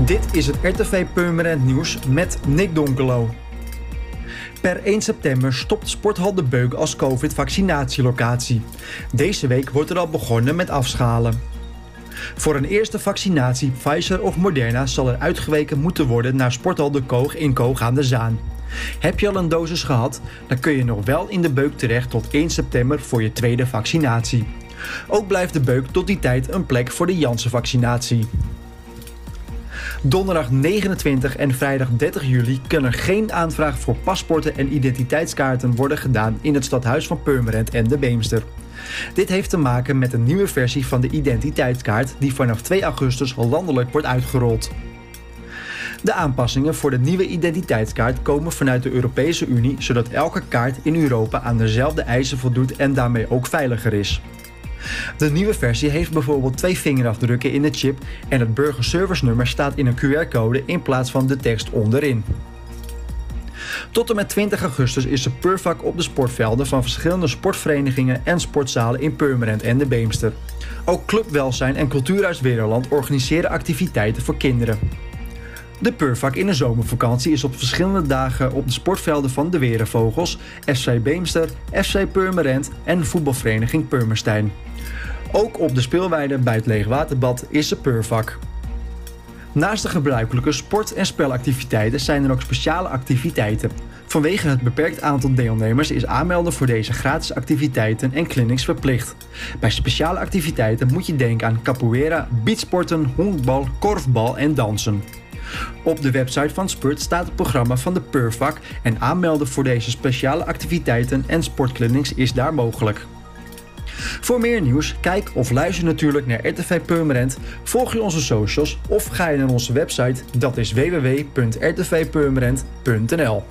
Dit is het RTV Purmerend Nieuws met Nick Donkelo. Per 1 september stopt Sporthal De Beuk als COVID-vaccinatielocatie. Deze week wordt er al begonnen met afschalen. Voor een eerste vaccinatie, Pfizer of Moderna, zal er uitgeweken moeten worden naar Sporthal De Koog in Koog aan de Zaan. Heb je al een dosis gehad, dan kun je nog wel in de beuk terecht tot 1 september voor je tweede vaccinatie. Ook blijft de beuk tot die tijd een plek voor de Janssen-vaccinatie. Donderdag 29 en vrijdag 30 juli kan er geen aanvraag voor paspoorten en identiteitskaarten worden gedaan in het stadhuis van Purmerend en de Beemster. Dit heeft te maken met een nieuwe versie van de identiteitskaart die vanaf 2 augustus landelijk wordt uitgerold. De aanpassingen voor de nieuwe identiteitskaart komen vanuit de Europese Unie, zodat elke kaart in Europa aan dezelfde eisen voldoet en daarmee ook veiliger is. De nieuwe versie heeft bijvoorbeeld twee vingerafdrukken in de chip en het burgerservice-nummer staat in een QR-code in plaats van de tekst onderin. Tot en met 20 augustus is er Purvak op de sportvelden van verschillende sportverenigingen en sportzalen in Purmerend en de Beemster. Ook Club Welzijn en Cultuurhuis Weerland organiseren activiteiten voor kinderen. De Purvak in de zomervakantie is op verschillende dagen op de sportvelden van de Werenvogels, FC Beemster, FC Purmerend en voetbalvereniging Purmerstein. Ook op de speelweide bij het Leegwaterbad is de Purvak. Naast de gebruikelijke sport- en spelactiviteiten zijn er ook speciale activiteiten. Vanwege het beperkt aantal deelnemers is aanmelden voor deze gratis activiteiten en clinics verplicht. Bij speciale activiteiten moet je denken aan capoeira, beatsporten, honkbal, korfbal en dansen. Op de website van Spurt staat het programma van de Purvak en aanmelden voor deze speciale activiteiten en sportclinics is daar mogelijk. Voor meer nieuws, kijk of luister natuurlijk naar RTV Purmerend, volg je onze socials of ga je naar onze website, dat is www.rtvpurmerend.nl.